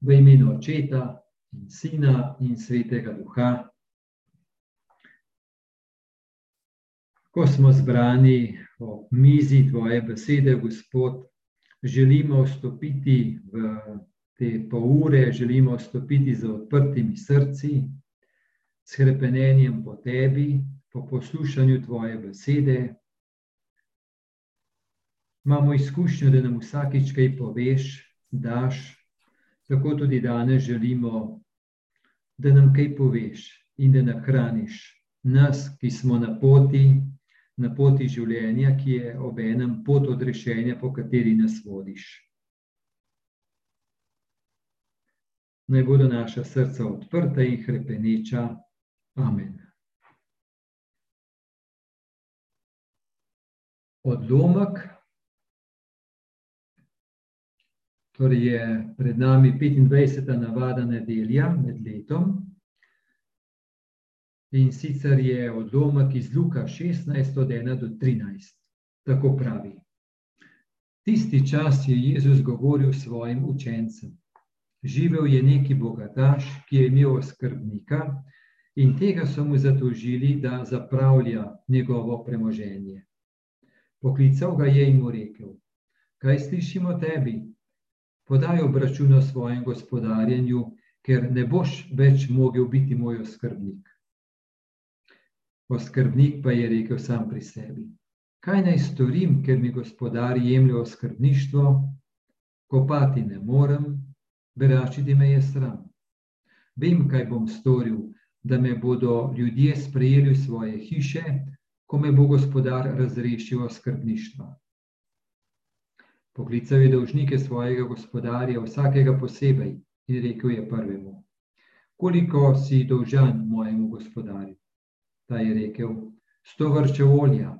v imenu Očeta in Sina in Svetega Duha. Ko smo zbrani o mizi Tvoje besede, Gospod, želimo vstopiti v te pol ure, želimo vstopiti z odprtimi srci, s krepenjem po Tebi, po poslušanju Tvoje besede. Imamo izkušnjo, da nam vsakič kaj poveš, daš, tako tudi danes želimo, da nam kaj poveš in da nahraniš nas, ki smo na poti, na poti življenja, ki je ob enem pot odrešenja, po kateri nas vodiš. Naj bodo naša srca odprta in krepeneča. Amen. Odlomek Torej je pred nami 25. navada nedelja med letom. In sicer je odlomek iz Luka 16, od 1 do 13. Tako pravi. Tisti čas je Jezus govoril svojim učencem. Živel je neki bogataš, ki je imel skrbnika in tega so mu zatožili, da zapravlja njegovo premoženje. Poklical ga je in mu rekel: Kaj slišimo tebi? Podaj obračun o svojem gospodarjenju, ker ne boš več mogel biti moj oskrbnik. Oskrbnik pa je rekel sam pri sebi: Kaj naj storim, ker mi gospodar jemlje oskrbništvo, kopati ne morem, beračiti me je sram. Vem, kaj bom storil, da me bodo ljudje sprejeli v svoje hiše, ko me bo gospodar razrešil oskrbništva. Poklical je dolžnike svojega gospodarja, vsakega posebej, in rekel je prvemu: Koliko si dolžan mojemu gospodarju? Ta je rekel: Sto vrčev olja.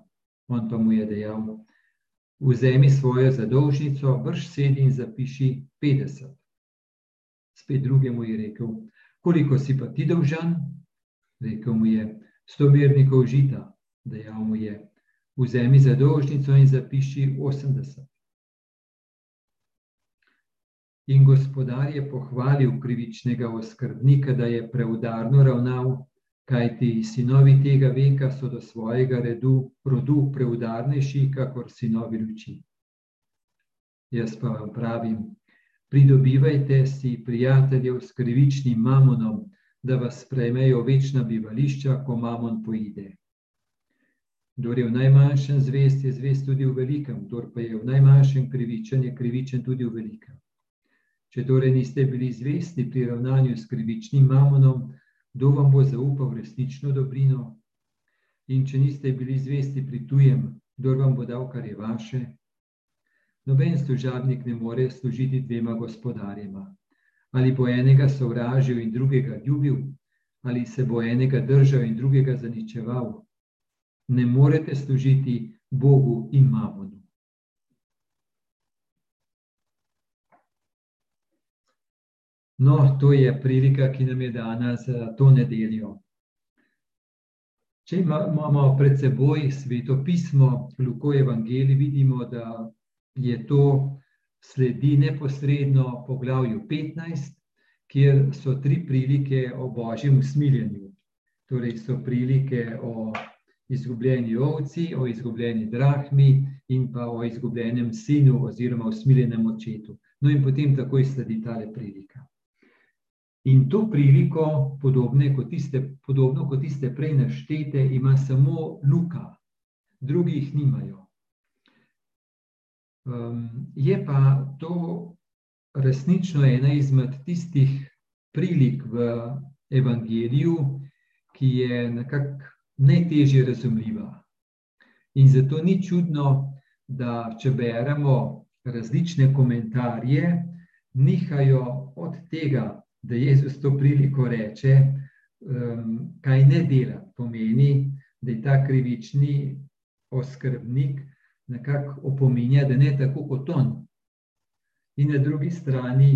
On pa mu je dejal: Vzemi svojo zadolžnico, vrš sedi in zapiši 50. Spet drugemu je rekel: Koliko si pa ti dolžan? Rekel mu je: Sto mernikov žita. Dejal mu je: Vzemi zadolžnico in zapiši 80. In gospodar je pohvalil krivičnega oskrbnika, da je preudarno ravnal, kajti sinovi tega veka so do svojega redu, rodu preudarnejši, kakor sinovi luči. Jaz pa vam pravim, pridobivajte si prijateljev s krivičnim mamonom, da vas sprejmejo večna bivališča, ko mamon poide. Kdor je v najmanjšem zvest, je zvest tudi v velikem, kdor pa je v najmanjšem krivičen, je krivičen tudi v velikem. Če torej niste bili zvesti pri ravnanju s krivičnim mamonom, kdo vam bo zaupal resnično dobrino? In če niste bili zvesti pri tujem, kdo vam bo dal, kar je vaše? Noben služabnik ne more služiti dvema gospodarjema. Ali bo enega sovražil in drugega ljubil, ali se bo enega držal in drugega zaničeval. Ne morete služiti Bogu in mamonu. No, to je prilika, ki nam je dana za to nedeljo. Če imamo pred seboj sveto pismo, Luko Evangeli, vidimo, da je to sledi neposredno poglavju 15, kjer so tri prilike o božjem usmiljenju. Torej so prilike o izgubljeni ovci, o izgubljeni drahmi in pa o izgubljenem sinu oziroma usmiljenem očetu. No in potem takoj sledi tale prilika. In to priliko, kot tiste, podobno kot tiste prej naštete, ima samo Luka, drugi jih nimajo. Um, je pa to resnično ena izmed tistih prilik v Evangeliju, ki je nekako najtežje razumljiva. In zato ni čudno, da če beremo različne komentarje, nihajo od tega, da Jezus to priliko reče, um, kaj ne dela. Pomeni, da je ta krivični oskrbnik nekako opominja, da ne tako kot on. In na drugi strani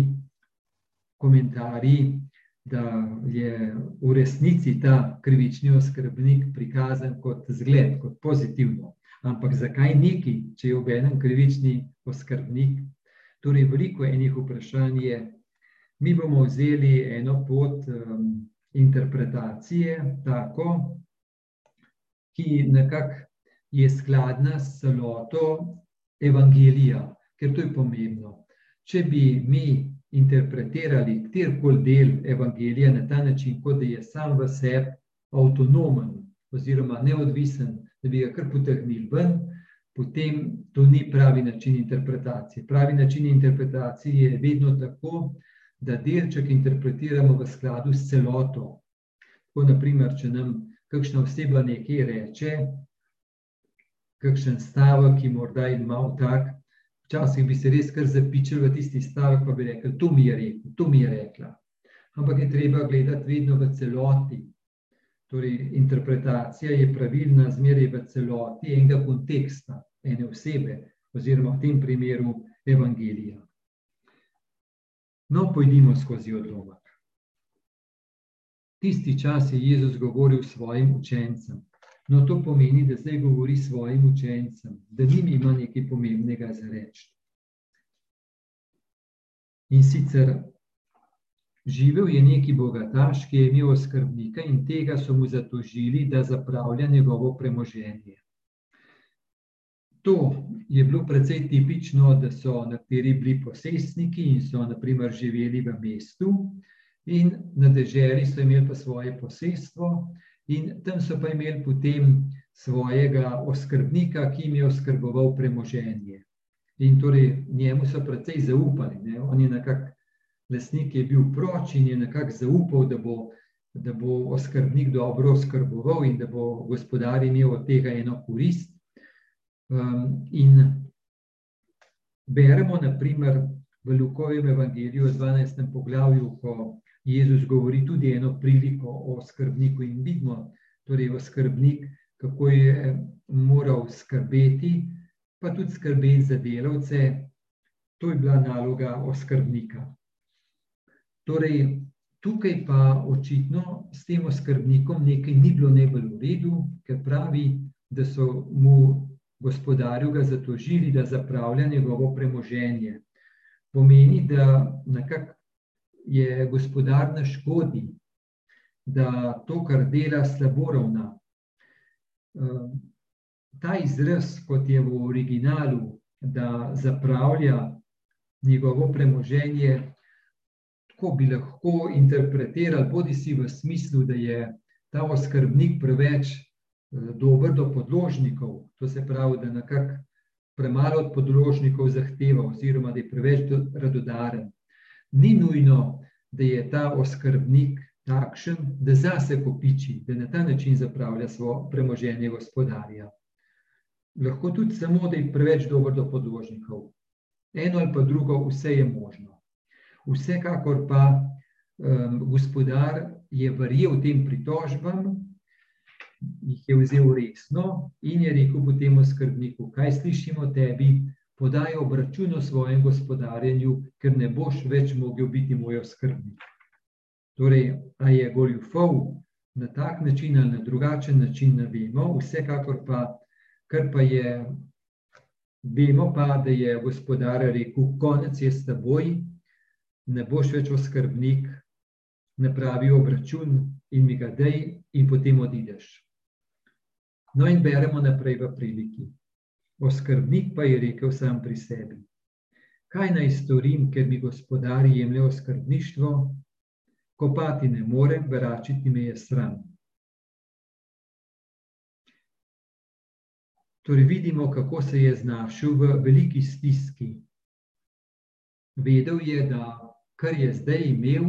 komentarji, da je v resnici ta krivični oskrbnik prikazan kot zgled, kot pozitivno. Ampak zakaj neki, če je ob enem krivični oskrbnik? Torej, veliko enih vprašanj je, Mi bomo vzeli eno pot um, interpretacije, tako, ki nekako je skladna s celoto evangelija, ker to je pomembno. Če bi mi interpretirali kjerkoli del evangelija na ta način, kot da je sam v sebi avtonomen oziroma neodvisen, da bi ga kar potegnili ven, potem to ni pravi način interpretacije. Pravi način interpretacije je vedno tako, da delček interpretiramo v skladu s celoto. Tako, naprimer, če nam kakšna oseba nekaj reče, kakšen stavek, ki morda je malo tak, včasih bi se res kar zapičili v tisti stavek, pa bi rekli, to mi je rekel, to mi je rekla. Ampak je treba gledati vedno v celoti. Torej, interpretacija je pravilna zmeraj v celoti enega konteksta, ene osebe, oziroma v tem primeru evangelija. No, pojdimo skozi odlomek. Tisti čas je Jezus govoril svojim učencem. No, to pomeni, da zdaj govori svojim učencem, da njim ima nekaj pomembnega za reči. In sicer živel je neki bogataš, ki je imel skrbnika in tega so mu zatožili, da zapravlja njegovo premoženje. To je bilo precej tipično, da so nekateri bili posestniki in so naprimer živeli v mestu in na deželi so imeli pa svoje posestvo in tam so pa imeli potem svojega oskrbnika, ki jim je oskrboval premoženje. In torej njemu so precej zaupali. Ne? On je nekako, lesnik je bil proč in je nekako zaupal, da bo, da bo oskrbnik dobro oskrboval in da bo gospodar imel od tega eno korist. Um, in beremo, naprimer, v Lukovem evangeliju, v 12. poglavju, ko Jezus govori tudi eno priliko o skrbniku in vidimo, torej o skrbnik, kako je moral skrbeti, pa tudi skrbeti za delavce. To je bila naloga oskrbnika. Torej, tukaj pa očitno s tem oskrbnikom nekaj ni bilo najbolj v redu, ker pravi, da so mu gospodarju ga zatožili, da zapravlja njegovo premoženje. Pomeni, da nekako je gospodar na škodi, da to, kar dela, slabo ravna. Ehm, ta izraz, kot je v originalu, da zapravlja njegovo premoženje, tako bi lahko interpretirali, bodi si v smislu, da je ta oskrbnik preveč dober do podložnikov, to se pravi, da nekako premalo od podložnikov zahteva, oziroma da je preveč radodaren ni nujno, da je ta oskrbnik takšen, da zase kopiči, da na ta način zapravlja svoje premoženje gospodarja. Lahko tudi samo, da je preveč dober do podložnikov. Eno ali pa drugo, vse je možno. Vsekakor pa um, gospodar je verjel tem pritožbam, jih je vzel resno in je rekel potem oskrbniku, kaj slišimo tebi, podaj obračun o svojem gospodarjenju, ker ne boš več mogel biti moj oskrbnik. Torej, a je goljufov na tak način ali na drugačen način, ne vemo, vsekakor pa, kar pa je, vemo pa, da je gospodar rekel, konec je s teboj, ne boš več oskrbnik, ne pravi obračun in mi ga dej in potem odideš. No in beremo naprej v priliki. Oskrbnik pa je rekel sam pri sebi: Kaj naj storim, ker mi gospodar jemlje oskrbništvo, kopati ne morem, vračiti me je sram. Torej, vidimo, kako se je znašel v veliki stiski. Vedel je, da kar je zdaj imel,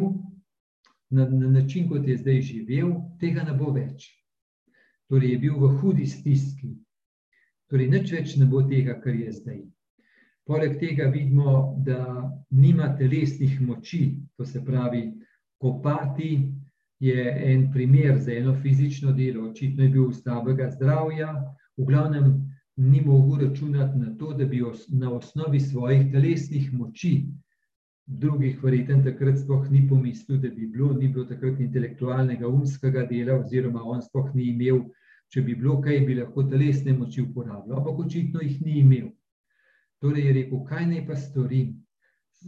na, na način, kot je zdaj živel, tega ne bo več. Torej, je bil v hudi stiski. Torej, nič več ne bo tega, kar je zdaj. Poleg tega vidimo, da nima telesnih moči, to se pravi, kopati je en primer za eno fizično delo, očitno je bil slabega zdravja, v glavnem ni mogel računati na to, da bi na osnovi svojih telesnih moči, drugih verjeten takrat sploh ni pomislil, da bi bilo, ni bilo takrat intelektualnega umskega dela, oziroma on sploh ni imel če bi bilo kaj, bi lahko telesne moči uporabljal, ampak očitno jih ni imel. Torej je rekel, kaj naj pa storim?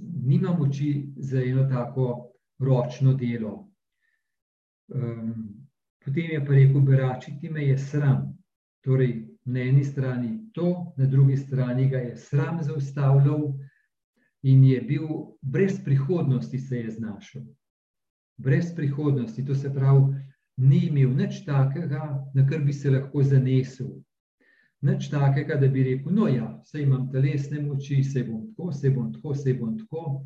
nima moči za eno tako ročno delo. Um, potem je pa rekel, beračiti me je sram. Torej, na eni strani to, na drugi strani ga je sram zaustavljal in je bil brez prihodnosti, se je znašel. Brez prihodnosti, to se pravi, ni imel nič takega, na kar bi se lahko zanesel. Nič takega, da bi rekel, no ja, se imam telesne moči, se bom tako, se bom tako, se bom tako.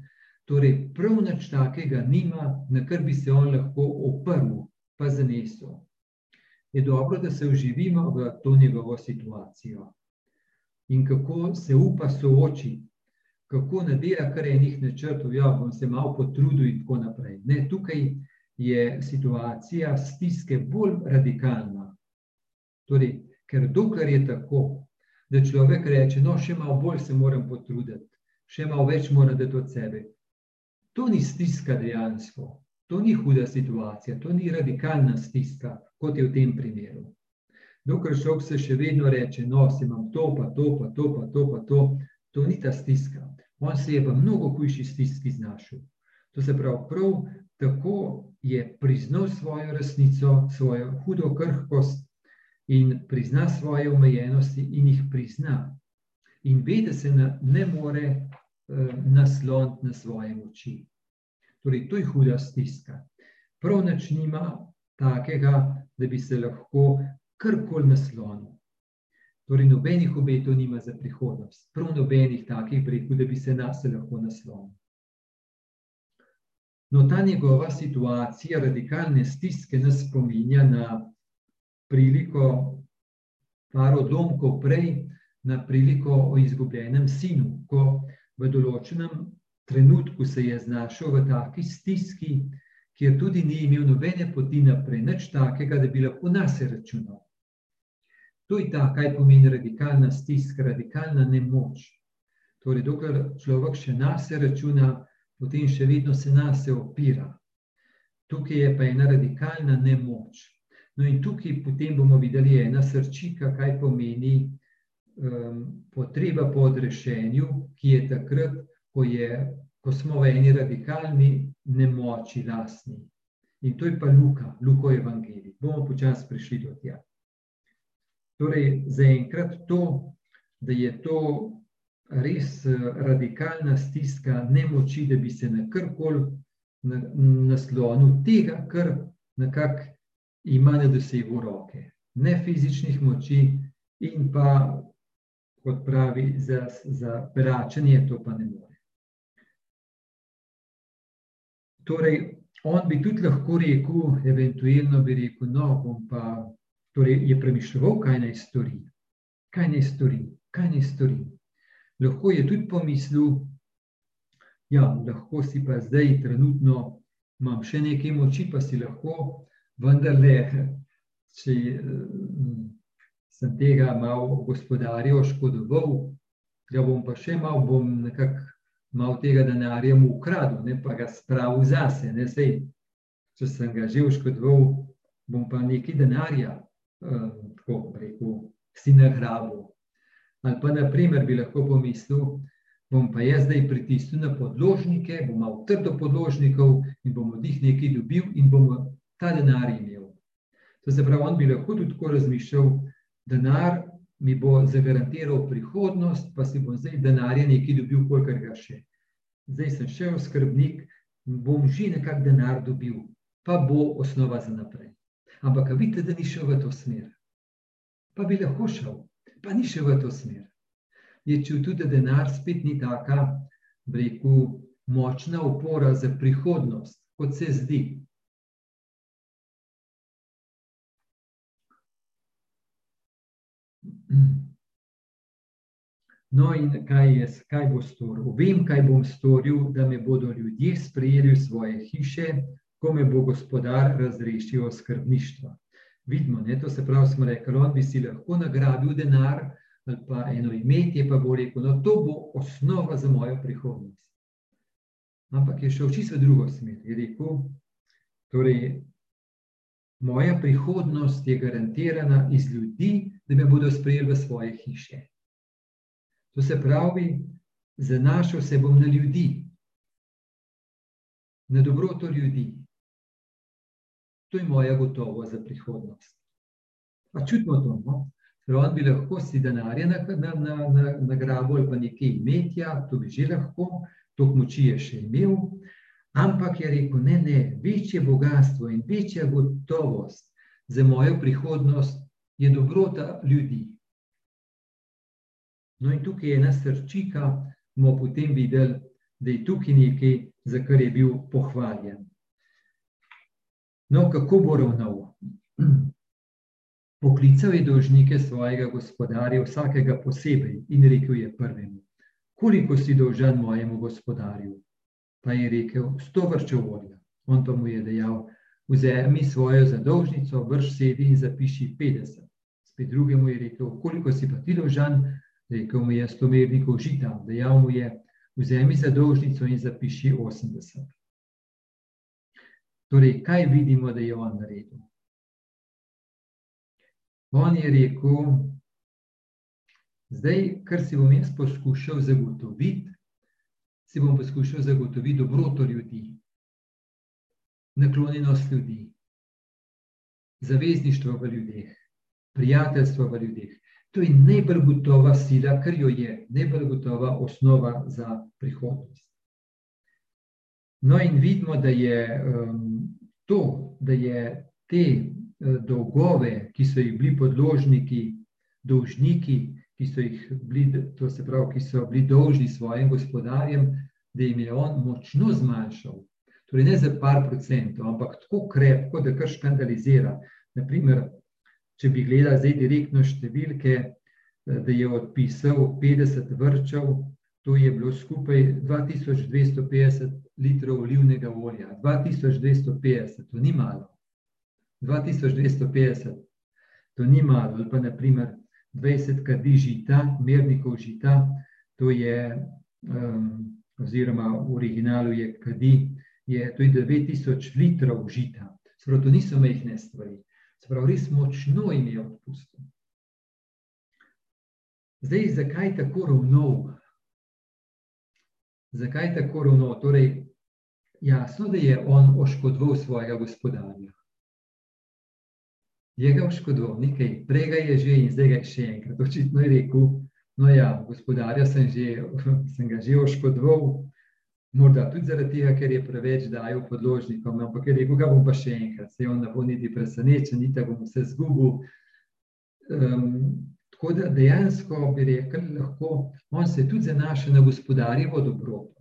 Torej, prav nič takega nima, na kar bi se on lahko oprl, pa zanesel. Je dobro, da se uživimo v to njegovo situacijo. In kako se upa soočiti, kako ne dela kar enih načrtov, ja, bom se malo potrudil in tako naprej. Ne, tukaj je situacija stiske bolj radikalna. Torej, ker dokler je tako, da človek reče, no, še malo bolj se moram potruditi, še malo več moram dati od sebe. To ni stiska dejansko, to ni huda situacija, to ni radikalna stiska, kot je v tem primeru. Dokler šok se še vedno reče, no, se imam to, pa to, pa to, pa to, pa to, to ni ta stiska. On se je v mnogo hujši stiski znašel. To se pravi, prav tako je priznal svojo resnico, svojo hudo krhkost in prizna svoje omejenosti in jih prizna. In ve, da se ne more uh, nasloniti na svoje moči. Torej, to je huda stiska. Prav nič nima takega, da bi se lahko karkoli naslonil. Torej, nobenih obetov nima za prihodnost, prav nobenih takih breku, da bi se nas lahko naslonil. No, ta njegova situacija radikalne stiske nas spominja na priliko par odlomkov prej, na priliko o izgubljenem sinu, ko v določenem trenutku se je znašel v taki stiski, kjer tudi ni imel nobene poti naprej, nič takega, da bi lahko nas računal. To je ta, kaj pomeni radikalna stiska, radikalna nemoč. Torej, dokler človek še nas računa, potem še vedno se nas opira. Tukaj je pa ena radikalna nemoč. No, in tukaj potem bomo videli ena srčika, kaj pomeni um, potreba po odrešenju, ki je takrat, ko, je, ko smo v eni radikalni nemoči, lastni. In to je pa Luka, Luko Evangelij. Bomo počasi prišli do tega. Torej, zaenkrat to, da je to res eh, radikalna stiska nemoči, da bi se na karkoli naslonil tega, kar nekako ima na dosegu roke. Ne fizičnih moči in pa, kot pravi, za, za vračanje to pa ne more. Torej, on bi tudi lahko rekel, eventualno bi rekel, no, bom pa Torej je premišljal, kaj naj stori, kaj naj stori, kaj naj stori. Lahko je tudi pomislil, da ja, lahko si pa zdaj, trenutno, imam še nekaj moči, pa si lahko, vendar le, če sem tega malo gospodarja oškodoval, ga bom pa še malo, bom nekako malo tega denarja mu ukradil, ne pa ga spravil zase. Ne, sej, če sem ga že oškodoval, bom pa nekaj denarja uh, tako rekel, si nagrabil. Ali pa, naprimer, bi lahko pomislil, bom pa jaz zdaj pritisnil na podložnike, bom imel trdo podložnikov in bom od njih nekaj dobil in bom ta denar imel. To se pravi, on bi lahko tudi tako razmišljal, denar mi bo zagarantiral prihodnost, pa si bom zdaj denarja nekaj dobil, kolikor ga še. Zdaj sem še oskrbnik bom že nekak denar dobil, pa bo osnova za naprej. Ampak vidite, da ni šel v to smer. Pa bi lahko šel, pa ni šel v to smer. Je čutil, da denar spet ni taka, rekel, močna opora za prihodnost, kot se zdi. No, in kaj, je, kaj bo storil? Vem, kaj bom storil, da me bodo ljudje sprejeli v svoje hiše, ko me bo gospodar razrešil oskrbništva. Vidimo, ne, to se pravi, smo rekli, on bi si lahko nagrabil denar ali pa eno imetje, pa bo rekel, no to bo osnova za mojo prihodnost. Ampak je šel čisto v drugo smer. Je rekel, torej, moja prihodnost je garantirana iz ljudi, da me bodo sprejeli v svoje hiše. To se pravi, zanašal se bom na ljudi, na dobroto ljudi. To je moja gotovost za prihodnost. Pa čutimo to. No? On bi lahko si denarje nagrabil ali pa nekaj imetja, to bi že lahko, to moči je še imel, ampak je rekel, ne, ne, večje bogatstvo in večja gotovost za mojo prihodnost je dobrota ljudi. No in tukaj je ena srčika, bomo potem videli, da je tukaj nekaj, za kar je bil pohvaljen. No, kako bo ravnal? Poklical je dolžnike svojega gospodarja, vsakega posebej, in rekel je prvemu: Koliko si dolžan mojemu gospodarju? Pa je rekel: Sto vrčev volja. On pa mu je dejal: Vzemi svojo zadolžnico, vrš sedi in zapiši 50. Spet drugemu je rekel: Koliko si pa ti dolžan? Rekel mu je: Sto mernikov žita. Dejal mu je: Vzemi zadolžnico in zapiši 80. Torej, kaj vidimo, da je on naredil? On je rekel, zdaj, kar si bom jaz poskušal zagotoviti, si bom poskušal zagotoviti dobroto ljudi, naklonjenost ljudi, zavezništvo v ljudeh, prijateljstvo v ljudeh. To je najbolj gotova sila, kar jo je, najbolj gotova osnova za prihodnost. No, in vidimo, da je um, to, da je te dolgove, ki so jih bili podložniki, dolžniki, ki so jih bili, to se pravi, ki so bili dolžni svojim gospodarjem, da jim je on močno zmanjšal. Torej, ne za par procentov, ampak tako krepko, da kar škandalizira. Naprimer, če bi gledali zdaj direktno številke, da je odpisal 50 vrčev, to je bilo skupaj 2250 litrov olivnega olja. 2250, to ni malo. 2250, to ni malo, ali pa naprimer 20 kadi žita, mernikov žita, to je, um, oziroma v originalu je kadi, je, to je 9000 litrov žita. Sprav, to niso mehne stvari. Sprav, res močno jim je odpustil. Zdaj, zakaj tako ravnov? Zakaj tako ravnov? Torej, jasno, da je on oškodoval svojega gospodarja je ga oškodoval, nekaj prej ga je že in zdaj ga je še enkrat. Očitno je rekel, no ja, gospodarja sem, že, sem ga že oškodoval, morda tudi zaradi tega, ker je preveč dajal podložnikom, ampak je rekel, ga bom pa še enkrat, se on ne bo niti presenečen, niti bom vse zgubil. Um, tako da dejansko bi rekel, lahko on se tudi zanaša na gospodarjevo dobroto.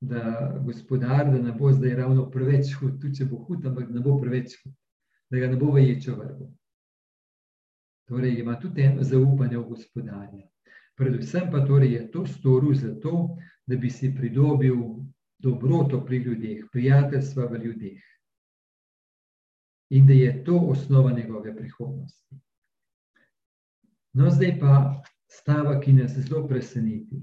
Da gospodar, da ne bo zdaj ravno preveč hud, tudi če bo hud, ampak ne bo preveč hud da ga ne bo v ječo vrgel. Torej, ima tudi eno zaupanje v gospodarja. Predvsem pa torej je to storil zato, da bi si pridobil dobroto pri ljudeh, prijateljstva v ljudeh. In da je to osnova njegove prihodnosti. No, zdaj pa stava, ki nas zelo preseneti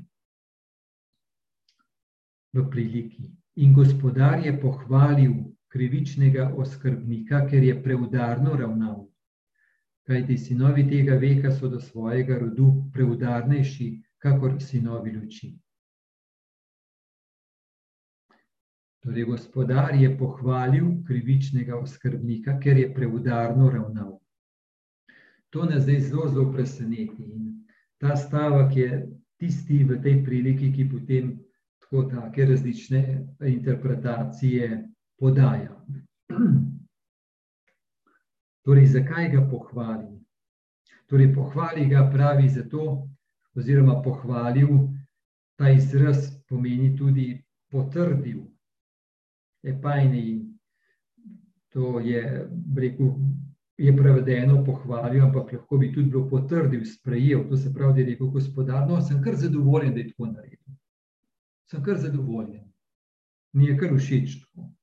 v priliki. In gospodar je pohvalil krivičnega oskrbnika, ker je preudarno ravnal. Kaj ti sinovi tega veka so do svojega rodu preudarnejši, kakor sinovi luči. Torej, gospodar je pohvalil krivičnega oskrbnika, ker je preudarno ravnal. To nas zdaj zelo, zelo preseneti. In ta stavek je tisti v tej priliki, ki potem tako take različne interpretacije podaja. Torej, zakaj ga pohvali? Torej, pohvali ga pravi zato, oziroma pohvalil, ta izraz pomeni tudi potrdil. Epajni, to je, rekel, je prevedeno pohvalil, ampak lahko bi tudi bilo potrdil, sprejel. To se pravi, da je rekel gospodar, no, sem kar zadovoljen, da je tako naredil. Sem kar zadovoljen. Mi je kar všeč tako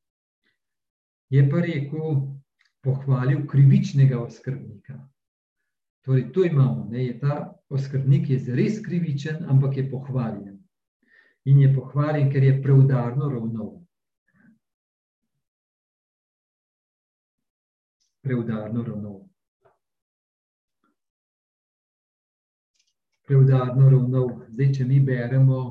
je pa rekel, pohvalil krivičnega oskrbnika. Torej, to imamo, ne, je ta oskrbnik je res krivičen, ampak je pohvaljen. In je pohvaljen, ker je preudarno ravnal. Preudarno ravnal. Preudarno ravnal. Zdaj, če mi beremo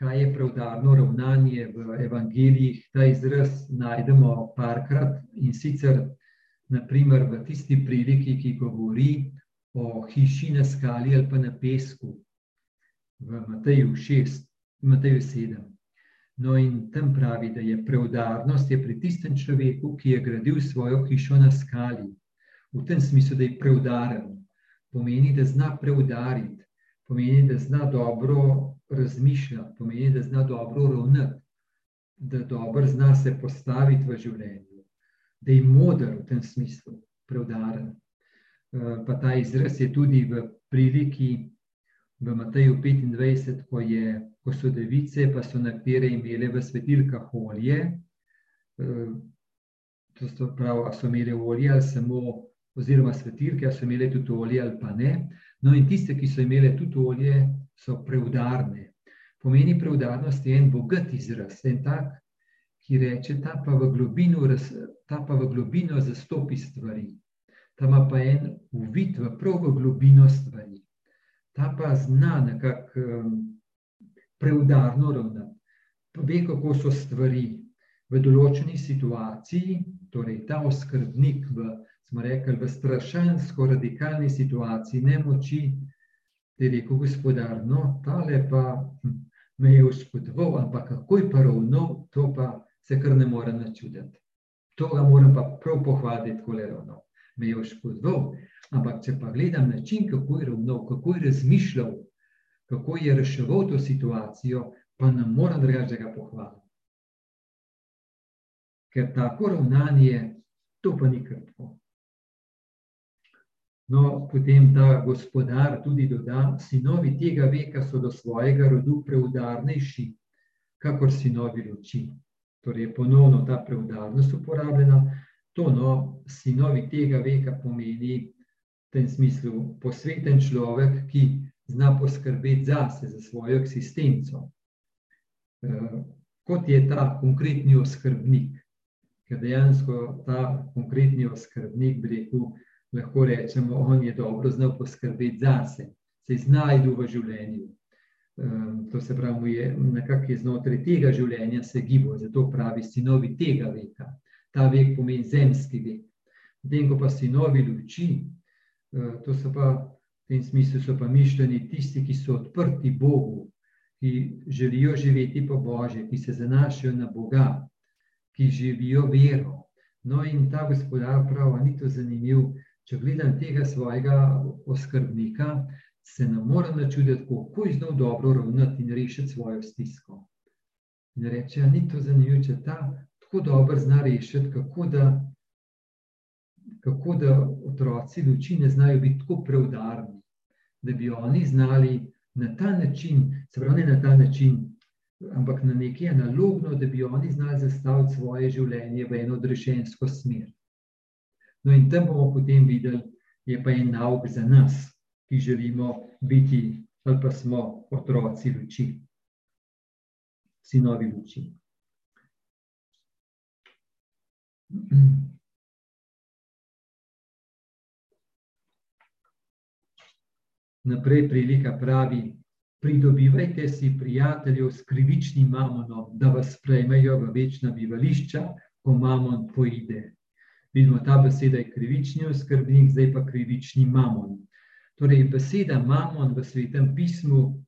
kaj je preudarno ravnanje v evangelijih. Ta izraz najdemo parkrat in sicer naprimer v tisti priliki, ki govori o hiši na skali ali pa na pesku v Mateju 6, Mateju 7. No, in tam pravi, da je preudarnost je pri tistem človeku, ki je gradil svojo hišo na skali. V tem smislu, da je preudaren, pomeni, da zna preudariti, pomeni, da zna dobro razmišljati, pomeni, da zna dobro ravnati, da dobro zna se postaviti v življenju, da je moder v tem smislu, preudaren. Eh, pa ta izraz je tudi v priliki v Mateju 25, ko, je, ko so device, pa so nekatere imele v svetilkah olje. Eh, to so prav, a so imele olje ali samo, oziroma svetilke, a so imele tudi olje ali pa ne. No, in tiste, ki so imele tudi olje, so preudarne. Pomeni preudarnost je en bogat izraz, en tak, ki reče, ta pa v globino, ta pa v globino zastopi stvari. Ta ima pa en uvid v prav v globino stvari. Ta pa zna nekako um, preudarno ravnati. Pa ve, kako so stvari v določeni situaciji, torej ta oskrbnik v, smo rekli, v strašansko radikalni situaciji nemoči, da je rekel gospodar, no, tale pa hm, me je uspodval, ampak kako je pa ravnal, to pa se kar ne more načuditi. To ga moram pa prav pohvaliti, tako je ravno. Me je uspodval, ampak če pa gledam način, kako je ravnal, kako je razmišljal, kako je reševal to situacijo, pa ne morem drugače ga pohvaliti. Ker tako ravnanje, to pa ni krpko. No, potem ta gospodar tudi doda, sinovi tega veka so do svojega rodu preudarnejši, kakor sinovi luči. Torej, ponovno ta preudarnost uporabljena. To, no, sinovi tega veka pomeni v tem smislu posveten človek, ki zna poskrbeti zase, za svojo eksistenco. Eh, kot je ta konkretni oskrbnik, ker dejansko ta konkretni oskrbnik, bi rekel, lahko rečemo, on je dobro znal poskrbeti zase, se znajdu v življenju. Um, to se pravi, je nekako znotraj tega življenja se gibo, zato pravi sinovi tega veka. Ta vek pomeni zemski vek. Potem, ko pa sinovi luči, uh, to so pa v tem smislu mišljeni tisti, ki so odprti Bogu, ki želijo živeti po Božje, ki se zanašajo na Boga, ki živijo vero. No in ta gospodar pravi, ni to zanimivo, če gledam tega svojega oskrbnika, se ne morem načuditi, kako je znal dobro ravnati in rešiti svojo stisko. In reče, ni to zanimivo, če ta tako dobro zna rešiti, kako da, kako da otroci luči ne znajo biti tako preudarni, da bi oni znali na ta način, se pravi, ne na ta način, ampak na neki analogno, da bi oni znali zastaviti svoje življenje v eno odrešensko smer. No, in tam bomo potem videli, je pa en nauk za nas, ki želimo biti, ali pa smo otroci luči, sinovi luči. Naprej prilika pravi, pridobivajte si prijateljev s krivičnim mamonom, da vas sprejmejo v večna bivališča, ko mamon poide. Vidimo, ta beseda je krivični oskrbnik, zdaj pa krivični mamon. Torej, beseda mamon v svetem pismu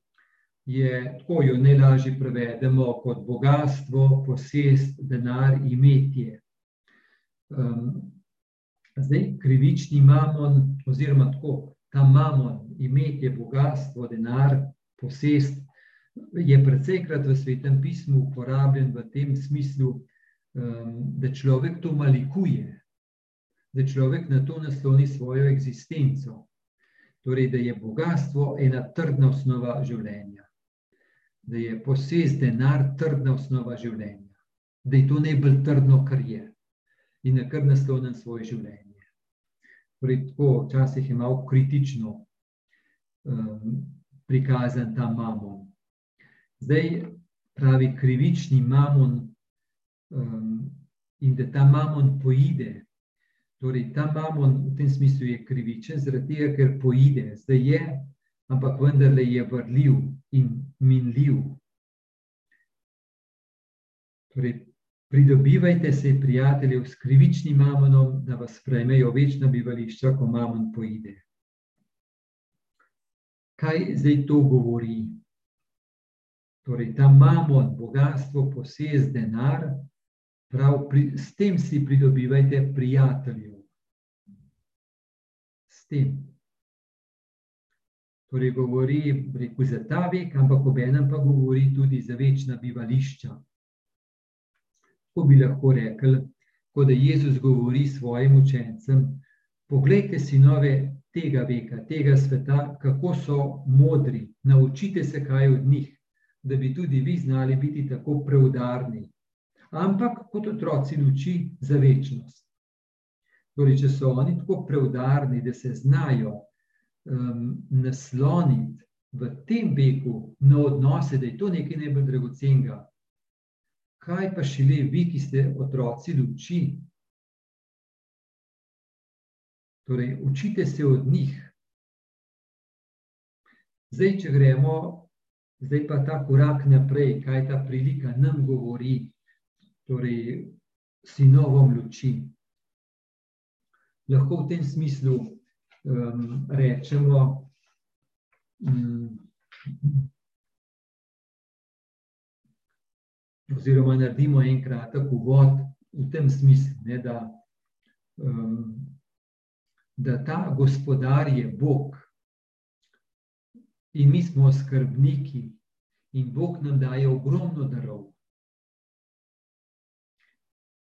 je, tako jo najlažje prevedemo kot bogatstvo, posest, denar, imetje. Um, zdaj, krivični mamon, oziroma tako, ta mamon, imetje, bogatstvo, denar, posest, je precejkrat v svetem pismu uporabljen v tem smislu, um, da človek to malikuje da človek na to nasloni svojo eksistenco. Torej, da je bogatstvo ena trdna osnova življenja, da je posest denar trdna osnova življenja, da je to najbolj trdno, kar je in na kar naslonim svoje življenje. Torej, tako včasih je malo kritično um, prikazan ta mamon. Zdaj pravi krivični mamon um, in da ta mamon poide Torej, ta mamon v tem smislu je krivičen, zaradi tega, ker poide, zdaj je, ampak vendarle je vrljiv in minljiv. Torej, pridobivajte se, prijatelji, s krivičnim mamonom, da vas sprejmejo večna bivališča, ko mamon poide. Kaj zdaj to govori? Torej, ta mamon, bogatstvo, posez, denar, prav pri, s tem si pridobivajte prijateljev. Tem. Torej, govori rekel, za ta vek, ampak ob enem pa govori tudi za večna bivališča. Ko bi lahko rekli, kot da Jezus govori svojim učencem: Poglejte si nove tega veka, tega sveta, kako so modri, naučite se kaj od njih, da bi tudi vi znali biti tako preudarni. Ampak kot otroci luči za večnost. Torej, če so oni tako preudarni, da se znajo um, nasloniti v tem veku na odnose, da je to nekaj najbolj dragocenega. Kaj pa šele vi, ki ste otroci luči? Torej, učite se od njih. Zdaj, če gremo, zdaj pa ta korak naprej, kaj ta prilika nam govori, torej, sinovom luči. Lahko v tem smislu um, rečemo, um, oziroma naredimo en kratek uvod v tem smislu, ne, da, um, da ta gospodar je Bog in mi smo skrbniki, in Bog nam daje ogromno darov.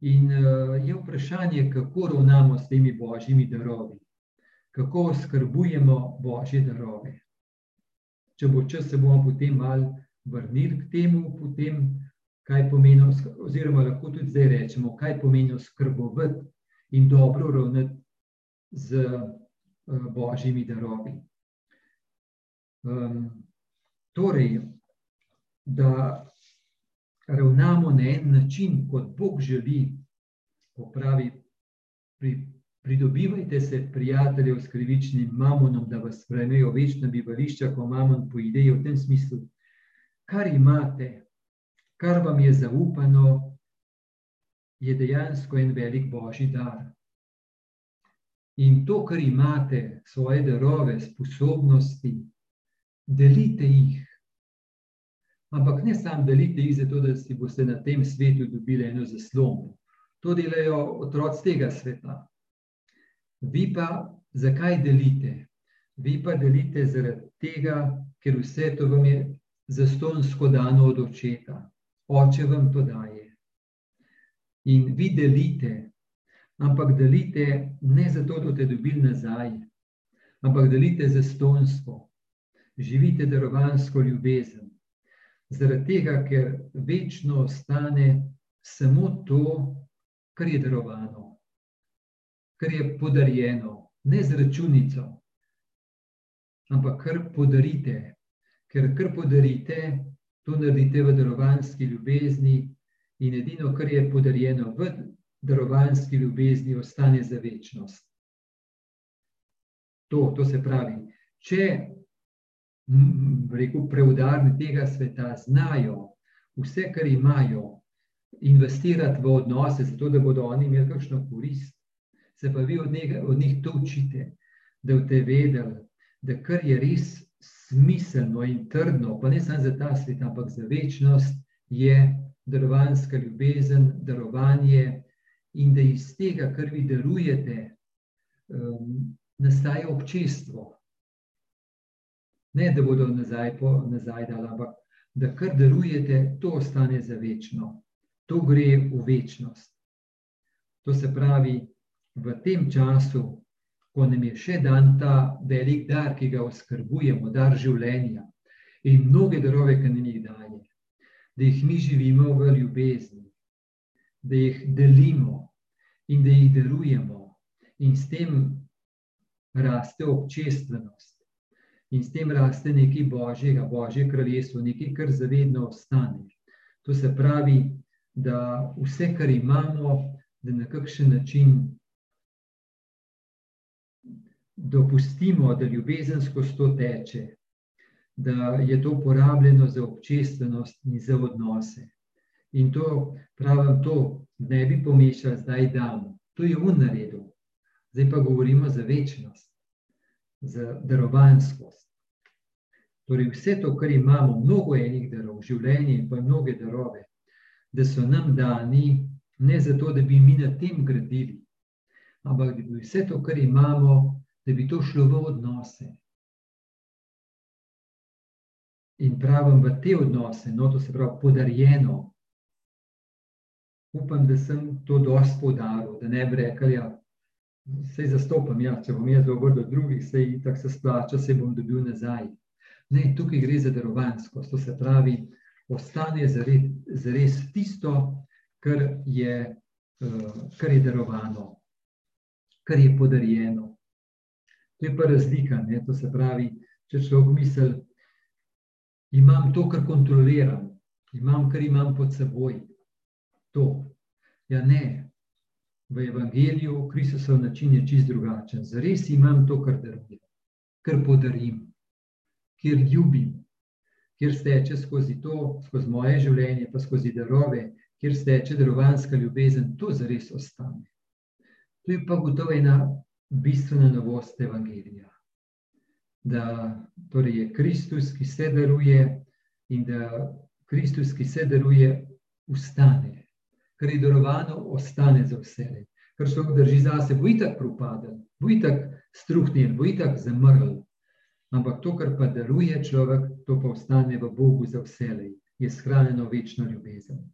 In uh, je vprašanje, kako ravnamo s temi božjimi darovi kako skrbujemo božje darove. Če bo čas, se bomo potem malo vrnili k temu, potem, kaj pomeni, oziroma lahko tudi zdaj rečemo, kaj pomeni skrbovati in dobro ravnati z uh, božjimi darovi. Um, torej, da ravnamo na en način, kot Bog želi, ko pravi pri Pridobivajte se, prijateljev, s krivičnim mamonom, da vas sprejmejo večna bivališča, ko mamon poidejo v tem smislu. Kar imate, kar vam je zaupano, je dejansko en velik božji dar. In to, kar imate, svoje darove, sposobnosti, delite jih. Ampak ne samo delite jih, zato da si boste na tem svetu dobili eno zaslono. To delajo otroci tega sveta. Vi pa zakaj delite? Vi pa delite zaradi tega, ker vse to vam je zastonsko dano od očeta. Oče vam to daje. In vi delite, ampak delite ne zato, da boste dobili nazaj, ampak delite zastonsko. Živite darovansko ljubezen. Zaradi tega, ker večno ostane samo to, kar je darovano kar je podarjeno, ne z računico, ampak kar podarite. Ker kar podarite, to naredite v darovanski ljubezni, in edino, kar je podarjeno v darovanski ljubezni, ostane za večnost. To, to se pravi, če rekel, preudarni tega sveta znajo vse, kar imajo, investirati v odnose, zato da bodo oni imeli kakšno korist, se pa vi od, njega, od njih to učite, da boste vedeli, da kar je res smiselno in trdno, pa ne samo za ta svet, ampak za večnost, je darovanska ljubezen, darovanje in da iz tega, kar vi darujete, um, nastaja občestvo. Ne, da bodo nazaj, po, nazaj dali, ampak da kar darujete, to ostane za večno. To gre v večnost. To se pravi, v tem času, ko nam je še dan ta velik dar, ki ga oskrbujemo, dar življenja in mnoge darove, ki nam jih daje, da jih mi živimo v ljubezni, da jih delimo in da jih darujemo, in s tem raste občestvenost. In s tem raste nekaj božjega, božje kraljestvo, nekaj, kar zavedno ostane. To se pravi, da vse, kar imamo, da na kakšen način dopustimo, da ljubezen skozi to teče, da je to uporabljeno za občestvenost in za odnose. In to pravim, to ne bi pomešali, zdaj damo. To je un naredil. Zdaj pa govorimo za večnost, za darovanskost. Torej, vse to, kar imamo, mnogo enih darov, življenje in pa mnoge darove, da so nam dani ne zato, da bi mi na tem gradili, ampak da bi vse to, kar imamo, da bi to šlo v odnose. In pravim v te odnose, no, to se pravi podarjeno. Upam, da sem to dosti podaril, da ne bi rekel, ja, vse zastopam, ja, če bom jaz dovolj do drugih, vse tako se splača, se bom dobil nazaj. Ne, tukaj gre za darovansko, to se pravi, ostane zares tisto, kar je, uh, kar je darovano, kar je podarjeno. To je pa razlika, ne, to se pravi, če človek misli, imam to, kar kontroliram, imam, kar imam pod seboj. To. Ja, ne, v Evangeliju, Kristusov način je čist drugačen. Zares imam to, kar darujem, kar podarim, kjer ljubim, kjer steče skozi to, skozi moje življenje, pa skozi darove, kjer steče darovanska ljubezen, to zares ostane. To je pa gotovo ena bistvena novost Evangelija. Da torej je Kristus, ki se daruje, in da Kristus, ki se daruje, ustane kar je darovano, ostane za vse. Ker ga drži zase, bo itak propadel, bo itak struhnil, bo itak zamrl. Ampak to, kar pa daruje človek, to pa ostane v Bogu za vse, je shranjeno večno ljubezen.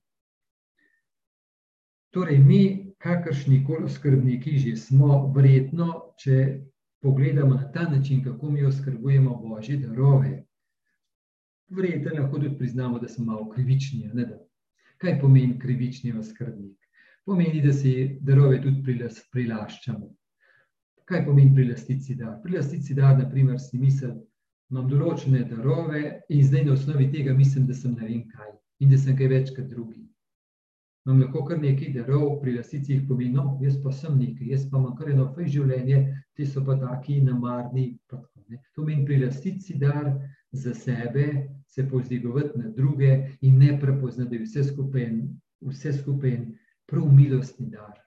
Torej, mi, kakršni koli skrbniki, že smo vredno, če pogledamo na ta način, kako mi oskrbujemo božje darove. Verjetno lahko tudi priznamo, da smo malo krivični, ne da Kaj pomeni krivični oskrbnik? Pomeni, da si darove tudi prilas, prilaščamo. Kaj pomeni prilastici dar? Prilastici dar, naprimer, si misel, imam določene darove in zdaj na osnovi tega mislim, da sem ne vem kaj in da sem kaj več kot drugi. Imam lahko kar nekaj darov, prilastici jih pomeni, no, jaz pa sem nekaj, jaz pa imam kar eno fej življenje, ti so pa taki namarni. Pa tako, to pomeni prilastici dar za sebe, se povzdigovati na druge in ne prepoznati, da je vse skupaj, vse skupaj prav milostni dar.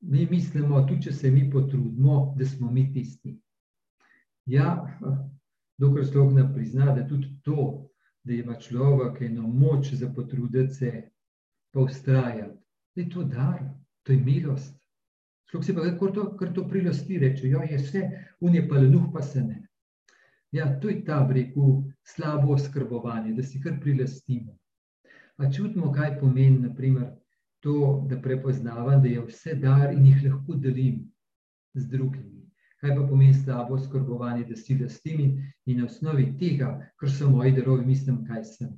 Mi mislimo, tudi če se mi potrudimo, da smo mi tisti. Ja, dokler človek ne prizna, da tudi to, da ima človek eno moč za potruditi se, pa ustrajati, da je to dar, to je milost. Človek si pa kar to, kar to prilosti, reče, jo ja, je vse, un je pa lenuh, pa se ne. Ja, to je ta breku slabo oskrbovanje, da si kar prilastimo. A čutimo, kaj pomeni, naprimer, to, da prepoznavam, da je vse dar in jih lahko delim z drugimi. Kaj pa pomeni slabo oskrbovanje, da si lastim in na osnovi tega, kar so moji darovi, mislim, kaj sem.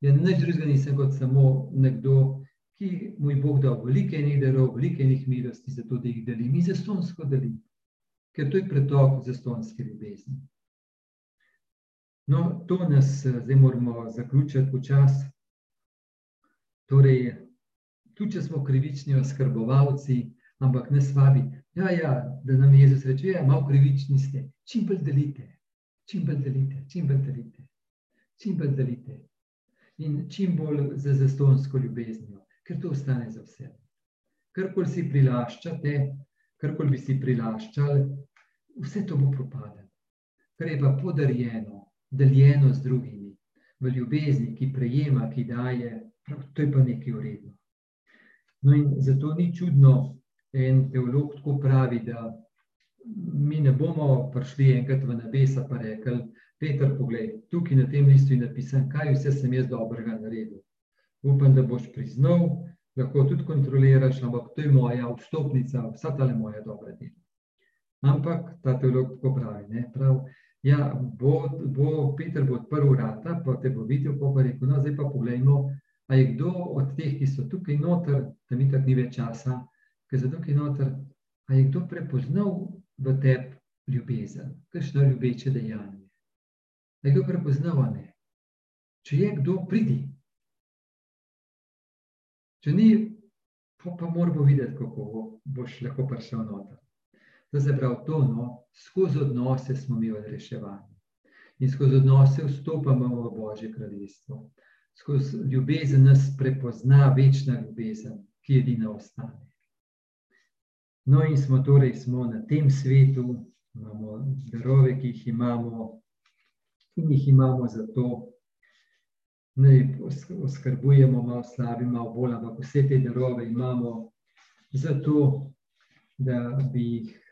Ja, nič drugega nisem kot samo nekdo, ki mu je Bog dal velike enih darov, velike enih milosti, zato da jih delim in zastonsko delim. Ker to je pretok zastonske ljubezni. No, to nas eh, zdaj moramo zaključiti počasi. Torej, tudi če smo krivični oskrbovalci, ampak ne slabi, ja, ja, da nam Jezus reče, ja, malo krivični ste, čim bolj delite, čim bolj delite, čim bolj delite, čim bolj delite. In čim bolj za zastonsko ljubeznijo, ker to ostane za vse. Karkoli si prilaščate, karkoli bi si prilaščali, vse to bo propadlo. Kar je pa podarjeno, deljeno z drugimi, v ljubezni, ki prejema, ki daje, to je pa nekaj uredno. No, in zato ni čudno, en teolog tako pravi, da mi ne bomo prišli enkrat v nebesa in rekli: Peter, poglej, tukaj na tem listu je napisano, kaj vse sem jaz dobrega naredil. Upam, da boš priznal, lahko tudi kontroliraš, ampak to je moja vstopnica, vsa ta le moja dobra dela. Ampak ta teolog tako pravi. Ne, prav, Ja, bo, bo Peter bo odprl vrata, pa te bo videl, pa bo rekel: No, zdaj pa poglejmo, ali je kdo od teh, ki so tukaj noter, da mi tako ni več časa, ki so tukaj noter, ali je kdo prepoznal v tebi ljubezen, kakšno ljubeče dejanje. Ali je kdo prepoznal, ne? Če je kdo, pridi. Če ni, pa, pa moramo videti, kako boš lahko prišel noter. To se pravi, to, no, skozi odnose smo mi odreševani in skozi odnose vstopamo v Božje kraljestvo. skozi ljubezen nas prepozna večna ljubezen, ki edina ostane. No, in smo torej smo na tem svetu, imamo darove, ki jih imamo, in jih imamo zato, da oskrbujemo malo slabi, malo bolj, ampak vse te darove imamo zato, da bi jih,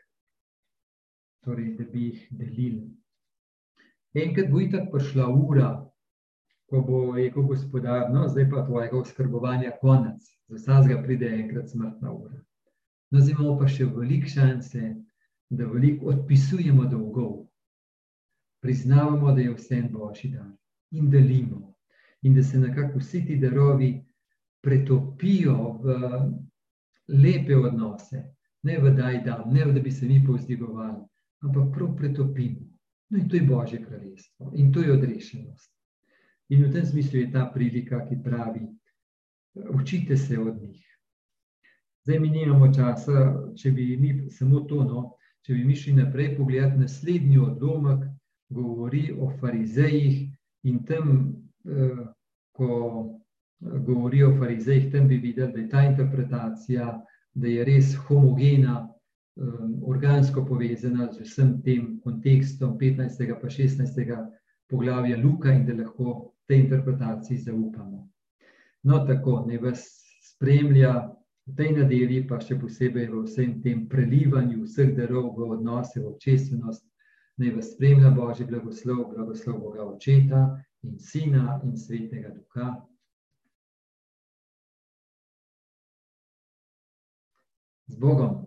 torej, da bi jih delili. Enkrat bo itak prišla ura, ko bo rekel gospodar, no, zdaj pa tvojega oskrbovanja konec, za vsakega pride enkrat smrtna ura. No, zdaj imamo pa še veliko šanse, da veliko odpisujemo dolgov, priznavamo, da je vse en božji dar in delimo. In da se nekako vsi ti darovi pretopijo v lepe odnose, ne v daj da, ne v da bi se mi povzdigovali, ampak prav pretopimo. No, in to je Božje kraljestvo in to je odrešenost. In v tem smislu je ta prilika, ki pravi: Učite se od njih. Zdaj mi nimamo časa, če bi mi samo to, no, če bi mi šli naprej, pogledati naslednji odlomek, govori o farizejih in tam, eh, ko govori o farizejih, tam bi videli, da je ta interpretacija, da je res homogena, eh, organsko povezana z vsem tem kontekstom 15. pa 16. poglavja Luka in da lahko tej interpretaciji zaupamo. No, tako, ne vas spremlja v tej nedelji, pa še posebej v vsem tem prelivanju vseh darov v odnose, v občestvenost, naj vas spremlja Božji blagoslov, blagoslov Boga Očeta in Sina in Svetega Duha. Z Bogom.